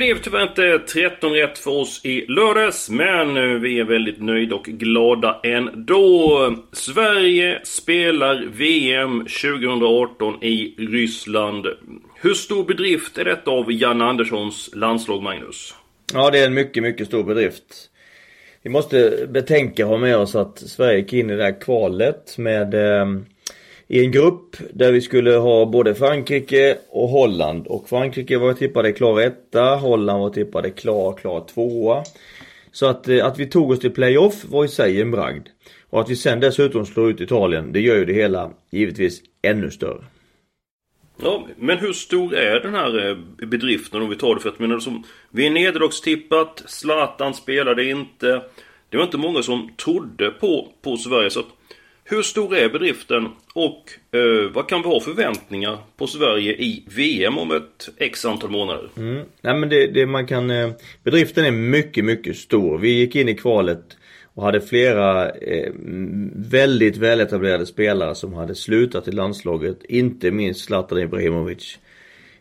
Blev tyvärr inte 13 rätt för oss i lördags, men eh, vi är väldigt nöjda och glada ändå. Sverige spelar VM 2018 i Ryssland. Hur stor bedrift är detta av Jan Anderssons landslag, Magnus? Ja, det är en mycket, mycket stor bedrift. Vi måste betänka ha med oss att Sverige gick in i det här kvalet med eh, i en grupp där vi skulle ha både Frankrike och Holland. Och Frankrike var tippade klar etta, Holland var tippade klar, klar tvåa. Så att, eh, att vi tog oss till playoff var i sig en bragd. Och att vi sen dessutom slår ut Italien, det gör ju det hela givetvis ännu större. Ja, men hur stor är den här eh, bedriften om vi tar det för att menar, alltså, som, vi är nederlagstippat, Zlatan spelade inte. Det var inte många som trodde på, på Sverige så att hur stor är bedriften och eh, vad kan vi ha förväntningar på Sverige i VM om ett X antal månader? Mm. Nej men det, det man kan... Eh, bedriften är mycket, mycket stor. Vi gick in i kvalet och hade flera eh, väldigt väletablerade spelare som hade slutat i landslaget. Inte minst Zlatan Ibrahimovic.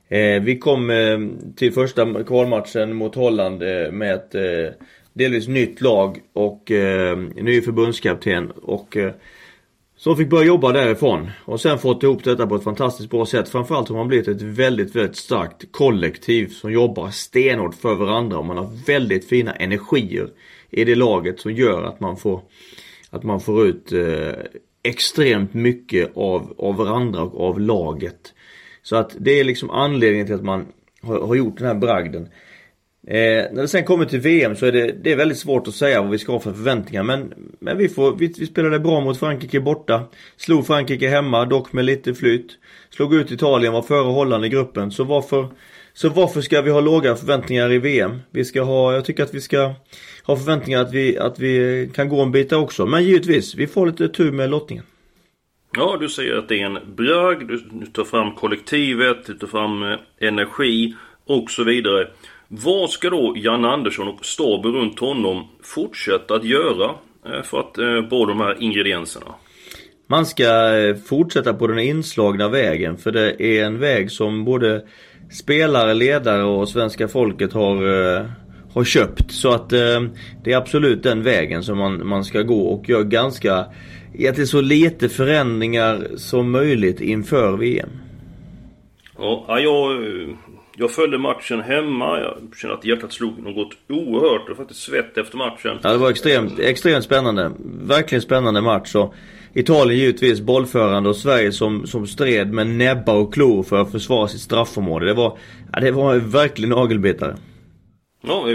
Eh, vi kom eh, till första kvalmatchen mot Holland eh, med ett eh, delvis nytt lag och eh, ny förbundskapten och eh, som fick börja jobba därifrån och sen fått ihop detta på ett fantastiskt bra sätt. Framförallt har man blivit ett väldigt, väldigt starkt kollektiv som jobbar stenhårt för varandra och man har väldigt fina energier i det laget som gör att man får att man får ut eh, extremt mycket av, av varandra och av laget. Så att det är liksom anledningen till att man har, har gjort den här bragden. Eh, när det sen kommer till VM så är det, det är väldigt svårt att säga vad vi ska ha för förväntningar men, men vi, får, vi, vi spelade bra mot Frankrike borta. Slog Frankrike hemma, dock med lite flyt. Slog ut Italien, var före Holland i gruppen. Så varför, så varför ska vi ha låga förväntningar i VM? Vi ska ha, jag tycker att vi ska ha förväntningar att vi, att vi kan gå en bit också. Men givetvis, vi får lite tur med lottningen. Ja, du säger att det är en bragd, du, du tar fram kollektivet, du tar fram eh, energi och så vidare. Vad ska då Jan Andersson och staben runt honom fortsätta att göra eh, för att eh, båda de här ingredienserna? Man ska eh, fortsätta på den inslagna vägen för det är en väg som både spelare, ledare och svenska folket har, har köpt. Så att det är absolut den vägen som man, man ska gå och göra ganska, egentligen så lite förändringar som möjligt inför VM. Ja, jag jag följde matchen hemma. Jag kände att hjärtat slog något oerhört. Det var faktiskt svett efter matchen. Ja, det var extremt, extremt spännande. Verkligen spännande match. Och Italien givetvis bollförande och Sverige som, som stred med näbbar och klor för att försvara sitt straffområde. Det var, ja, det var verkligen nagelbitare. Ja,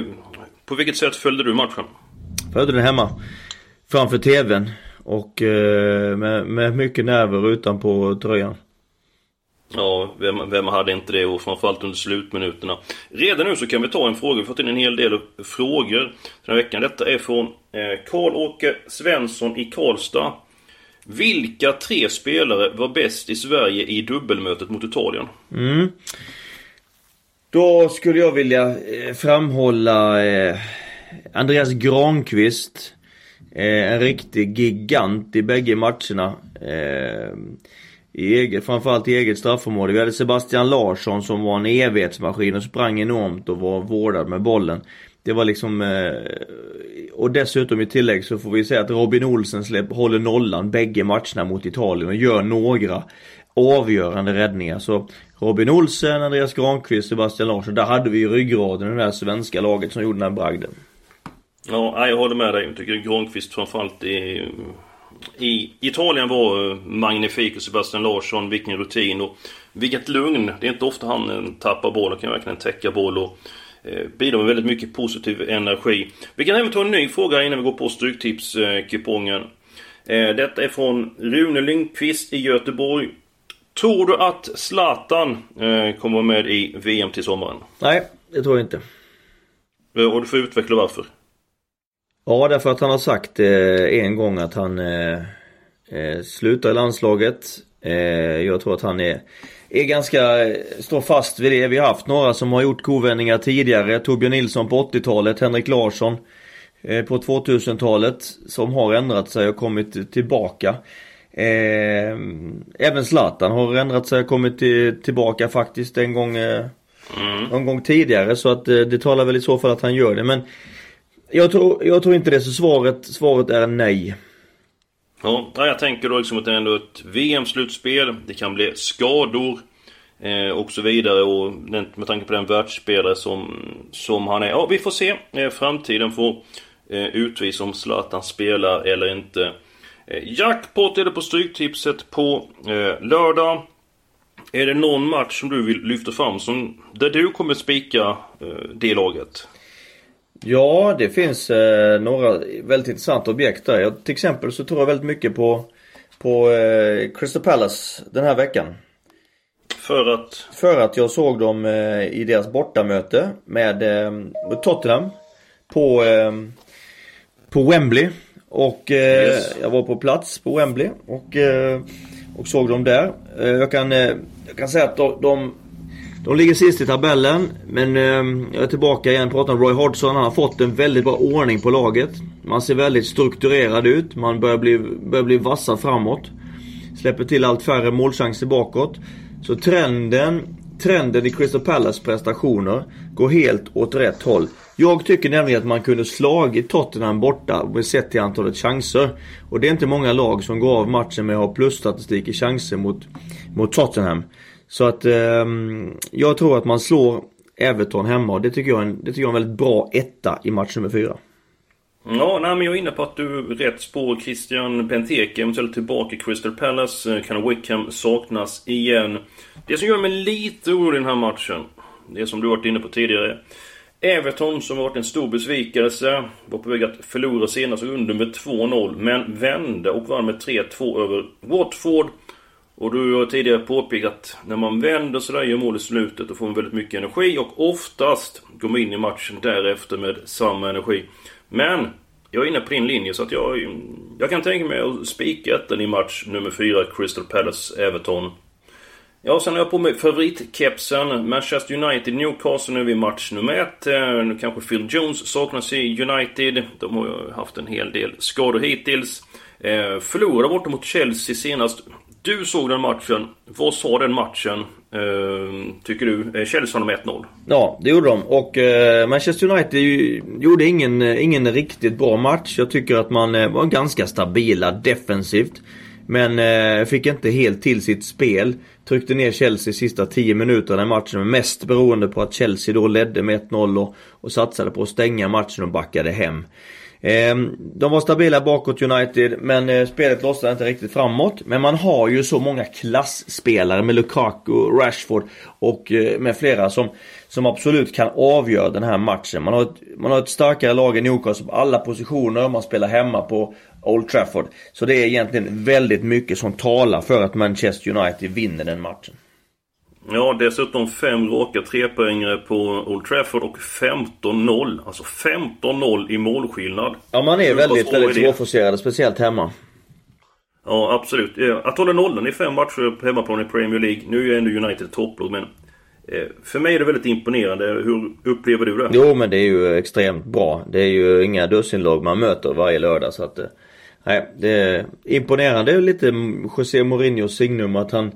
på vilket sätt följde du matchen? Följde den hemma. Framför TVn. Och eh, med, med mycket nerver utanpå tröjan. Ja, vem, vem hade inte det? Och framförallt under slutminuterna. Redan nu så kan vi ta en fråga. Vi har fått in en hel del frågor den här veckan. Detta är från eh, Karl-Åke Svensson i Karlstad. Vilka tre spelare var bäst i Sverige i dubbelmötet mot Italien? Mm. Då skulle jag vilja eh, framhålla eh, Andreas Granqvist. En riktig gigant i bägge matcherna. I eget, framförallt i eget straffområde. Vi hade Sebastian Larsson som var en evighetsmaskin och sprang enormt och var vårdad med bollen. Det var liksom... Eh, och dessutom i tillägg så får vi säga att Robin Olsen släpp, håller nollan bägge matcherna mot Italien och gör några avgörande räddningar. Så Robin Olsen, Andreas Granqvist, Sebastian Larsson. Där hade vi ju ryggraden i det här svenska laget som gjorde den här bragden. Ja, jag håller med dig. Jag tycker Granqvist framförallt är i Italien var eh, magnifik och Sebastian Larsson, vilken rutin och vilket lugn. Det är inte ofta han eh, tappar boll och kan verkligen täcka boll och eh, bidrar med väldigt mycket positiv energi. Vi kan även ta en ny fråga innan vi går på Stryktipskupongen. Detta är från Rune Lindqvist i Göteborg. Tror du att Zlatan kommer med i VM till sommaren? Nej, det tror jag inte. Och du får utveckla varför. Ja, därför att han har sagt eh, en gång att han eh, eh, slutar i landslaget. jag tror att han är, är ganska, står fast vid det. Vi har haft några som har gjort kovändningar tidigare. Torbjörn Nilsson på 80-talet, Henrik Larsson på 2000-talet som har ändrat sig och kommit tillbaka. Eh, även Zlatan har ändrat sig och kommit till, tillbaka faktiskt en gång, eh, mm. en gång tidigare. Så att eh, det talar väl i så fall att han gör det. Men jag tror, jag tror inte det. Så svaret, svaret är nej. Ja, jag tänker då liksom att det är ändå ett VM-slutspel. Det kan bli skador. Eh, och så vidare och den, med tanke på den världsspelare som, som han är. Ja, vi får se. Eh, framtiden får eh, utvisa om Zlatan spelar eller inte. Eh, jackpot är det på Stryktipset på eh, lördag. Är det någon match som du vill lyfta fram som, där du kommer spika eh, det laget? Ja, det finns eh, några väldigt intressanta objekt där. Jag, till exempel så tror jag väldigt mycket på, på eh, Crystal Palace den här veckan. För att? För att jag såg dem eh, i deras bortamöte med eh, Tottenham på, eh, på Wembley. Och eh, yes. jag var på plats på Wembley och, och såg dem där. Jag, kan, jag kan säga att de, de, de ligger sist i tabellen. Men eh, jag är tillbaka igen och pratar om Roy Hodgson. Han har fått en väldigt bra ordning på laget. Man ser väldigt strukturerad ut. Man börjar bli, börjar bli vassa framåt. Släpper till allt färre målchanser bakåt. Så trenden, trenden i Crystal Palace prestationer går helt åt rätt håll. Jag tycker nämligen att man kunde slagit Tottenham borta sett till antalet chanser. Och det är inte många lag som går av matchen med att ha plusstatistik i chanser mot, mot Tottenham. Så att eh, jag tror att man slår Everton hemma och det tycker jag är en, det tycker jag är en väldigt bra etta i match nummer fyra. Ja, nej, men jag är inne på att du är rätt spår. Christian Benteke eventuellt tillbaka i Crystal Palace. Eh, kan Wickham saknas igen. Det som gör mig lite orolig i den här matchen, det som du varit inne på tidigare. Everton som varit en stor besvikelse. Var på väg att förlora senast under med 2-0. Men vände och vann med 3-2 över Watford. Och du har tidigare påpekat att när man vänder sådär, gör mål i slutet, då får man väldigt mycket energi. Och oftast går man in i matchen därefter med samma energi. Men jag är inne på din linje så att jag, jag kan tänka mig att spika ettan i match nummer 4, Crystal Palace-Everton. Ja, sen har jag på mig favoritkepsen. Manchester United, Newcastle nu är vi match nummer ett. Eh, nu kanske Phil Jones saknas i United. De har ju haft en hel del skador hittills. Eh, förlorade borta mot Chelsea senast. Du såg den matchen. Vad sa den matchen? Eh, tycker du? Eh, Chelsea med 1-0. Ja, det gjorde de. Och eh, Manchester United gjorde ingen, eh, ingen riktigt bra match. Jag tycker att man eh, var ganska stabila defensivt. Men eh, fick inte helt till sitt spel. Tryckte ner Chelsea sista 10 minuterna i matchen. Mest beroende på att Chelsea då ledde med 1-0 och, och satsade på att stänga matchen och backade hem. Ehm, de var stabila bakåt United men eh, spelet lossnade inte riktigt framåt. Men man har ju så många klassspelare med Lukaku, Rashford och eh, med flera som, som absolut kan avgöra den här matchen. Man har ett, man har ett starkare lag i Newcastle på alla positioner. Man spelar hemma på Old Trafford. Så det är egentligen väldigt mycket som talar för att Manchester United vinner den matchen. Ja, dessutom fem raka trepoängare på Old Trafford och 15-0. Alltså 15-0 i målskillnad. Ja, man är väldigt, väldigt svårforcerad, speciellt hemma. Ja, absolut. Att hålla nollan i fem matcher på hemmaplan i Premier League. Nu är ju ändå United topplag, men eh, för mig är det väldigt imponerande. Hur upplever du det? Jo, men det är ju extremt bra. Det är ju inga dussinlag man möter varje lördag, så att... Eh, nej, det är imponerande. Det är lite José Mourinhos signum att han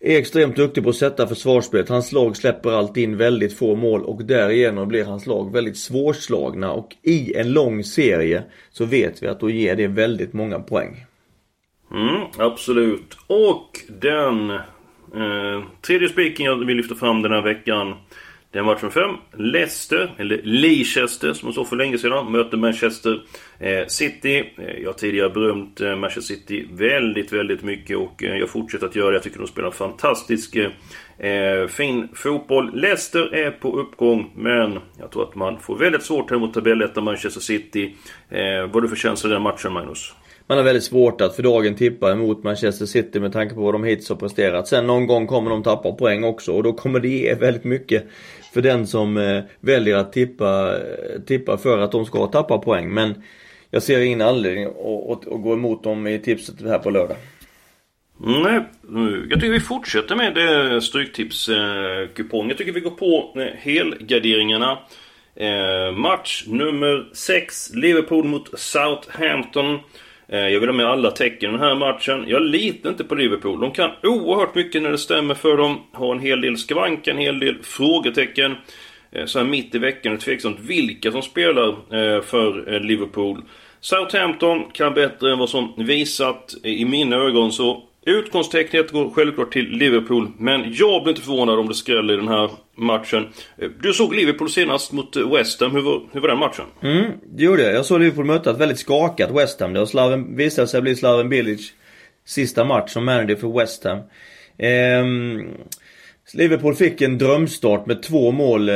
är extremt duktig på att sätta försvarsspelet. Hans lag släpper alltid in väldigt få mål och därigenom blir hans lag väldigt svårslagna och i en lång serie så vet vi att då ger det väldigt många poäng. Mm, absolut. Och den eh, tredje spiken jag vill lyfta fram den här veckan det är 5. Leicester, eller Leicester som så för länge sedan, möter Manchester eh, City. Eh, jag har tidigare berömt eh, Manchester City väldigt, väldigt mycket och jag fortsätter att göra det. Jag tycker de spelar fantastisk fin fotboll. Leicester är på uppgång, men jag tror att man får väldigt svårt här mot tabellettan Manchester City. Vad har du för känsla i den matchen, Magnus? Man har väldigt svårt att för dagen tippa emot Manchester City med tanke på vad de hittills har presterat. Sen någon gång kommer de tappa poäng också och då kommer det ge väldigt mycket för den som eh, väljer att tippa, eh, tippa för att de ska tappa poäng. Men jag ser ingen anledning att, att, att gå emot dem i tipset här på lördag. Mm, nej, jag tycker vi fortsätter med Stryktipskupongen. Eh, jag tycker vi går på eh, helgarderingarna. Match nummer 6. Liverpool mot Southampton. Eh, jag vill ha med alla tecken i den här matchen. Jag litar inte på Liverpool. De kan oerhört mycket när det stämmer för dem. Har en hel del skvank, en hel del frågetecken. Eh, så här mitt i veckan är det tveksamt vilka som spelar eh, för Liverpool. Southampton kan bättre än vad som visat i mina ögon så Utgångstecknet går självklart till Liverpool, men jag blir inte förvånad om det skräller i den här matchen. Du såg Liverpool senast mot West Ham. Hur var, hur var den matchen? Mm, det gjorde jag. Jag såg Liverpool möta ett väldigt skakat West Ham. Det Slaven, visade sig bli Slaven Bilic sista match som manager för West Ham. Ehm, Liverpool fick en drömstart med två mål eh,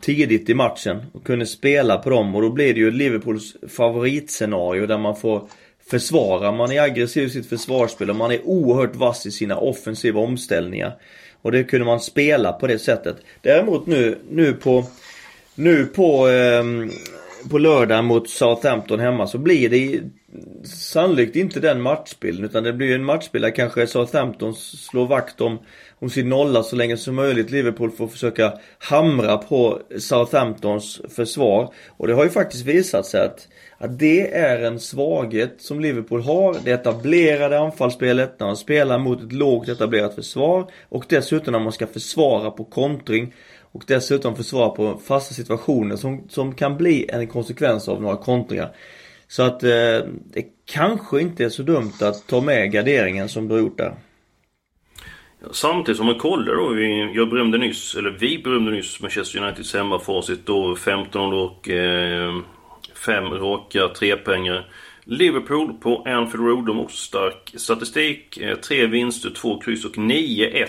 tidigt i matchen och kunde spela på dem och då blir det ju Liverpools favoritscenario där man får försvarar, Man är aggressiv i sitt försvarsspel och man är oerhört vass i sina offensiva omställningar. Och det kunde man spela på det sättet. Däremot nu, nu på Nu på eh, På lördag mot Southampton hemma så blir det Sannolikt inte den matchbilden utan det blir en matchbild där kanske Southampton slår vakt om Om sin nolla så länge som möjligt. Liverpool får försöka hamra på Southamptons försvar. Och det har ju faktiskt visat sig att att det är en svaghet som Liverpool har. Det etablerade anfallsspelet när man spelar mot ett lågt etablerat försvar och dessutom när man ska försvara på kontring och dessutom försvara på fasta situationer som, som kan bli en konsekvens av några kontringar. Så att eh, det kanske inte är så dumt att ta med garderingen som du har gjort där. Samtidigt som man kollar då, vi, jag berömde nyss, eller vi berömde nyss Manchester Uniteds hemmafacit då 15 och eh, fem raka trepengar. Liverpool på Anfield Road, de har också stark statistik. Eh, tre vinster, två kryss och 9-1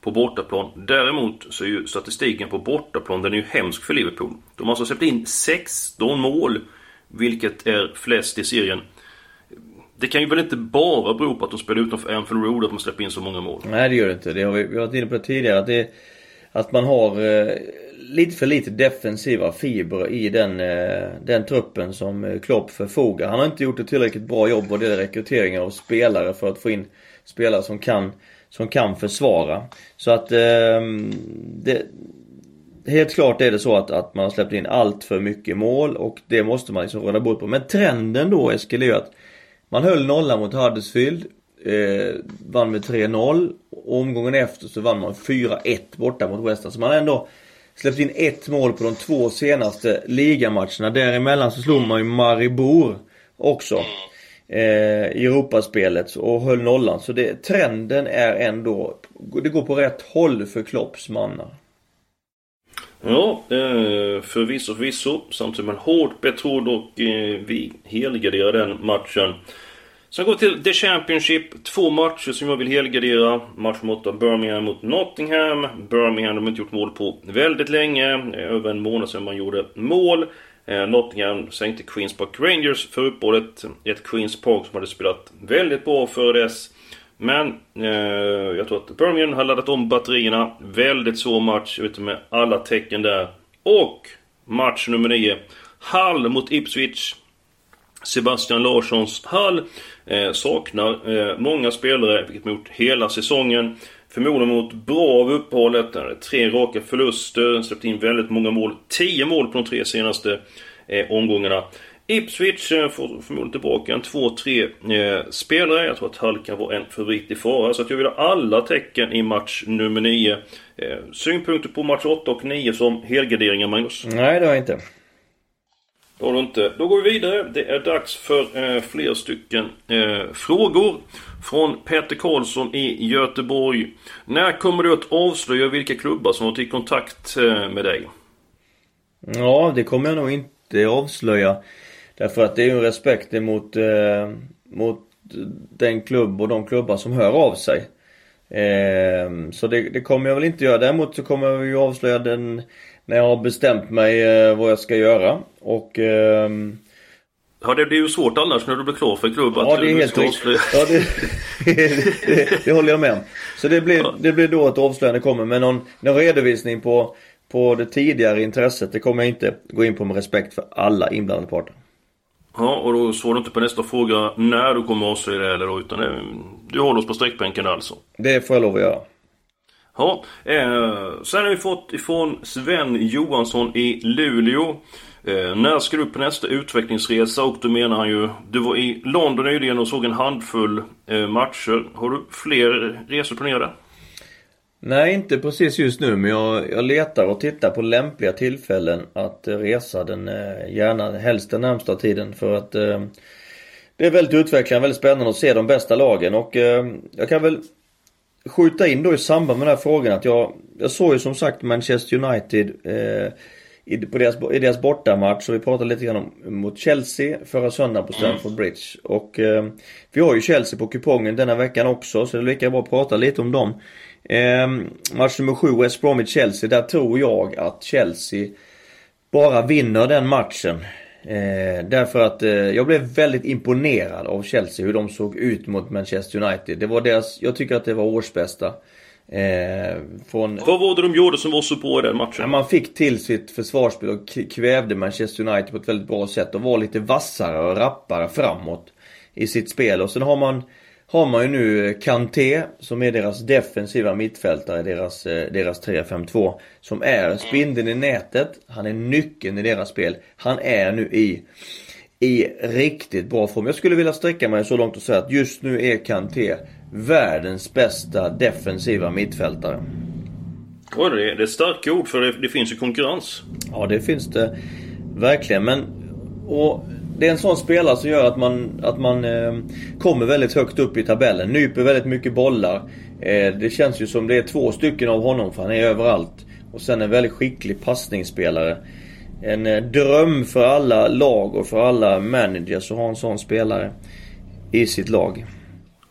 på bortaplan. Däremot så är ju statistiken på bortaplan, den är ju hemsk för Liverpool. De har alltså släppt in 16 mål, vilket är flest i serien. Det kan ju väl inte bara bero på att de spelar utanför Anfield Road att de släpper in så många mål? Nej det gör det inte. Det har vi, vi har varit inne på det tidigare. Att, det, att man har eh, lite för lite defensiva fibrer i den, eh, den truppen som eh, Klopp förfogar. Han har inte gjort ett tillräckligt bra jobb vad det gäller rekryteringar av spelare för att få in spelare som kan, som kan försvara. Så att eh, det, Helt klart är det så att, att man har släppt in allt för mycket mål och det måste man liksom råda bort på. Men trenden då Eskil är ju att man höll nollan mot Huddersfield. Eh, vann med 3-0. Omgången efter så vann man 4-1 borta mot West Ham. Så man har ändå Släppt in ett mål på de två senaste ligamatcherna. Däremellan så slog man ju Maribor också. Eh, I Europaspelet och höll nollan. Så det, trenden är ändå, det går på rätt håll för Klopps mannar. Ja, eh, förvisso, förvisso. Samtidigt med en hårt betrodd och eh, vi helgarderar den matchen. Sen går vi till The Championship. Två matcher som jag vill helgardera. Match mot Birmingham mot Nottingham. Birmingham de har inte gjort mål på väldigt länge. Eh, över en månad sedan man gjorde mål. Nottingham sänkte Queens Park Rangers för uppehållet. Ett Queens Park som hade spelat väldigt bra före dess. Men eh, jag tror att Birmingham har laddat om batterierna. Väldigt svår match ute med alla tecken där. Och match nummer 9. Hall mot Ipswich. Sebastian Larssons Hall eh, saknar eh, många spelare, vilket mot gjort hela säsongen. Förmodligen mot bra av uppehållet. Tre raka förluster, släppt in väldigt många mål. Tio mål på de tre senaste eh, omgångarna. Ipswich eh, får förmodligen tillbaka en två, tre eh, spelare. Jag tror att Hall kan vara en favorit i fara. Så att jag vill ha alla tecken i match nummer 9. Eh, synpunkter på match 8 och 9 som helgarderingar, Magnus? Nej, det har jag inte. Det har du inte. Då går vi vidare. Det är dags för eh, fler stycken eh, frågor. Från Peter Karlsson i Göteborg. När kommer du att avslöja vilka klubbar som har varit i kontakt eh, med dig? Ja, det kommer jag nog inte avslöja. Därför att det är ju en respekt emot eh, mot den klubb och de klubbar som hör av sig. Eh, så det, det, kommer jag väl inte göra. Däremot så kommer jag ju avslöja den när jag har bestämt mig eh, vad jag ska göra. Och... Ehm... Ja, det blir ju svårt annars när du blir klar för klubb Ja, det är helt riktigt. Ja, det, det, det, håller jag med om. Så det blir, ja. det blir då ett avslöjande kommer. Men någon, någon redovisning på, på det tidigare intresset, det kommer jag inte gå in på med respekt för alla inblandade parter. Ja, och då svarar du inte på nästa fråga när du kommer avslöja det eller utan du håller oss på sträckbänken alltså. Det får jag lov att göra. Ja, eh, sen har vi fått ifrån Sven Johansson i Luleå. Eh, när ska du på nästa utvecklingsresa? Och då menar han ju, du var i London nyligen och såg en handfull eh, matcher. Har du fler resor planerade? Nej, inte precis just nu men jag, jag letar och tittar på lämpliga tillfällen att resa den, eh, gärna helst den närmsta tiden för att eh, det är väldigt utvecklande, väldigt spännande att se de bästa lagen och eh, jag kan väl skjuta in då i samband med den här frågan att jag, jag såg ju som sagt Manchester United eh, i, på deras, i deras bortamatch och vi pratade lite grann om mot Chelsea förra söndagen på Stamford Bridge. Och eh, vi har ju Chelsea på kupongen denna veckan också så det är lika bra att prata lite om dem. Eh, match nummer 7, West Bromwich-Chelsea. Där tror jag att Chelsea bara vinner den matchen. Eh, därför att eh, jag blev väldigt imponerad av Chelsea, hur de såg ut mot Manchester United. Det var deras, jag tycker att det var årsbästa. Eh, från... Vad var det de gjorde som var så bra i den matchen? Ja, man fick till sitt försvarsspel och kvävde Manchester United på ett väldigt bra sätt och var lite vassare och rappare framåt i sitt spel. Och sen har man har man ju nu Kanté som är deras defensiva mittfältare, deras, eh, deras 3-5-2. Som är spindeln i nätet. Han är nyckeln i deras spel. Han är nu i, i riktigt bra form. Jag skulle vilja sträcka mig så långt och säga att just nu är Kanté världens bästa defensiva mittfältare. Oj, det är, det är starka ord för det, det finns ju konkurrens. Ja, det finns det verkligen. Men och det är en sån spelare som gör att man, att man eh, kommer väldigt högt upp i tabellen. Nyper väldigt mycket bollar. Eh, det känns ju som det är två stycken av honom för han är överallt. Och sen en väldigt skicklig passningsspelare. En eh, dröm för alla lag och för alla managers att ha en sån spelare i sitt lag.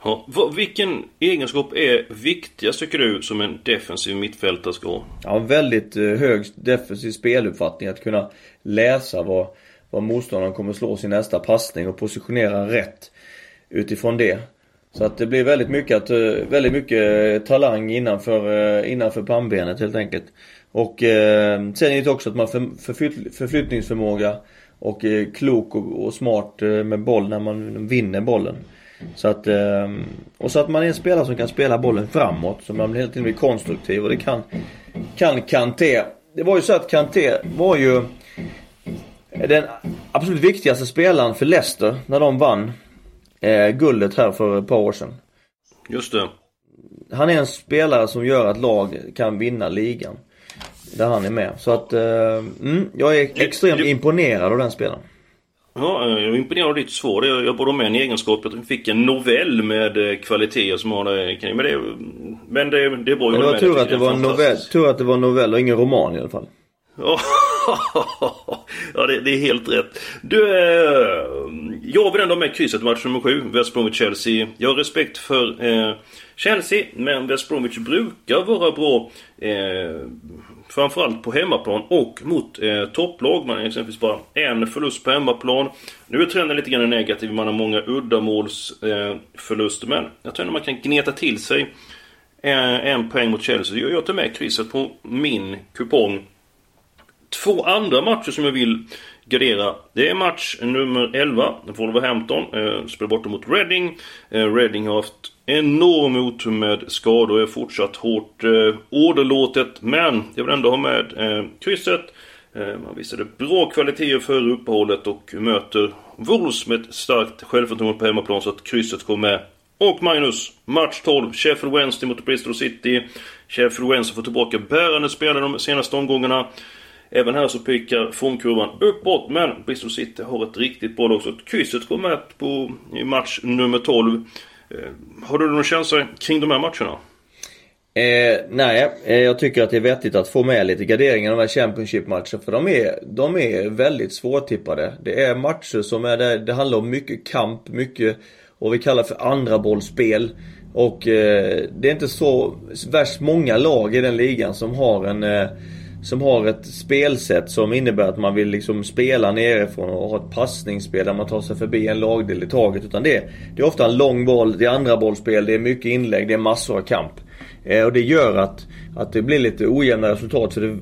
Ja, vilken egenskap är viktigast tycker du som en defensiv mittfältare ska ha? Ja, väldigt eh, hög defensiv speluppfattning. Att kunna läsa vad vad motståndaren kommer slå sin nästa passning och positionera rätt utifrån det. Så att det blir väldigt mycket, eh, väldigt mycket eh, talang innanför, eh, innanför pannbenet helt enkelt. Och eh, sen är det också att man för, förflytt, förflyttningsförmåga och eh, klok och, och, smart eh, med boll när man vinner bollen. Så att, eh, och så att man är en spelare som kan spela bollen framåt. Så man hela tiden blir konstruktiv och det kan, kan Kanté. Det var ju så att Kanté var ju den absolut viktigaste spelaren för Leicester när de vann eh, guldet här för ett par år sedan. Just det. Han är en spelare som gör att lag kan vinna ligan. Där han är med. Så att, eh, mm, jag är extremt det, imponerad av den spelaren. Ja, jag är imponerad av ditt svar. Jag, jag bad med en egenskap att vi fick en novell med eh, kvaliteter som har det Men det, men det, det är bra. Men det var tur att det var en novell, tur att det var en novell och ingen roman i alla fall. ja, det, det, är helt rätt. Du, eh, jag vill ändå ha med krysset match nummer 7, West Bromwich-Chelsea. Jag har respekt för eh, Chelsea, men West Bromwich brukar vara bra. Eh, framförallt på hemmaplan och mot eh, topplag. Man har exempelvis bara en förlust på hemmaplan. Nu är trenden lite grann negativ. Man har många uddamålsförluster. Eh, men jag tror att man kan gneta till sig eh, en poäng mot Chelsea. Jag tar med krysset på min kupong. Två andra matcher som jag vill gardera. Det är match nummer 11. Wolverhampton eh, spelar borta mot Reading. Eh, Reading har haft enorm otur med skador och är fortsatt hårt eh, åderlåtet. Men jag vill ändå ha med eh, krysset. Eh, man visade bra kvaliteter före uppehållet och möter Wolves med ett starkt självförtroende på hemmaplan så att krysset kommer med. Och Magnus, match 12, Sheffield Wednesday mot Bristol City. Sheffield Wednesday får tillbaka bärande spelare de senaste omgångarna. Även här så pekar formkurvan uppåt men Bristol City har ett riktigt bra lag. Så krysset går med på i match nummer 12. Eh, har du någon känsla kring de här matcherna? Eh, nej, eh, jag tycker att det är vettigt att få med lite garderingar i de här Championship-matcherna. För de är, de är väldigt svårtippade. Det är matcher som är där det handlar om mycket kamp, mycket vad vi kallar för andra bollspel. Och eh, det är inte så värst många lag i den ligan som har en eh, som har ett spelsätt som innebär att man vill liksom spela nerifrån och ha ett passningsspel där man tar sig förbi en lagdel i taget. Utan det, det är ofta en lång boll, det är andra bollspel, det är mycket inlägg, det är massor av kamp. Eh, och det gör att, att det blir lite ojämna resultat. Så det,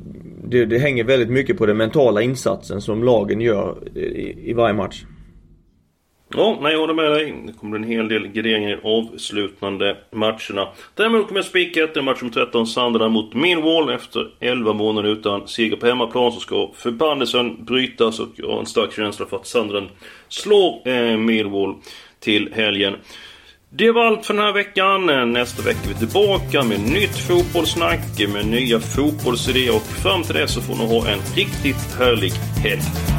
det, det hänger väldigt mycket på den mentala insatsen som lagen gör i, i varje match. Ja, nej jag håller med dig. Det kommer en hel del grejer i avslutande matcherna. Däremot kommer jag spika ett match om 13 Sunderland mot Millwall. Efter 11 månader utan seger på hemmaplan så ska förbannelsen brytas och jag har en stark känsla för att Sunderland slår eh, Millwall till helgen. Det var allt för den här veckan. Nästa vecka är vi tillbaka med nytt fotbollssnack, med nya fotbollsidéer och fram till dess så får ni ha en riktigt härlig helg.